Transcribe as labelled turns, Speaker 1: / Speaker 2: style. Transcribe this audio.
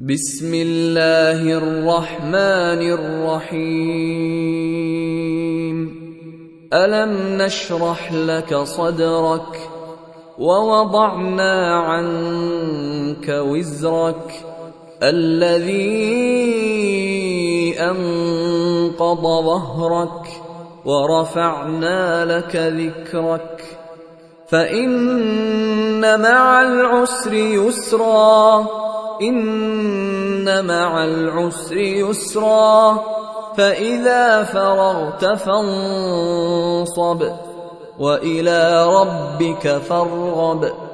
Speaker 1: بسم الله الرحمن الرحيم. ألم نشرح لك صدرك ووضعنا عنك وزرك الذي أنقض ظهرك ورفعنا لك ذكرك. فإن مع العسر يسرا إن مع العسر يسرا فإذا فرغت فانصب وإلى ربك فارغب.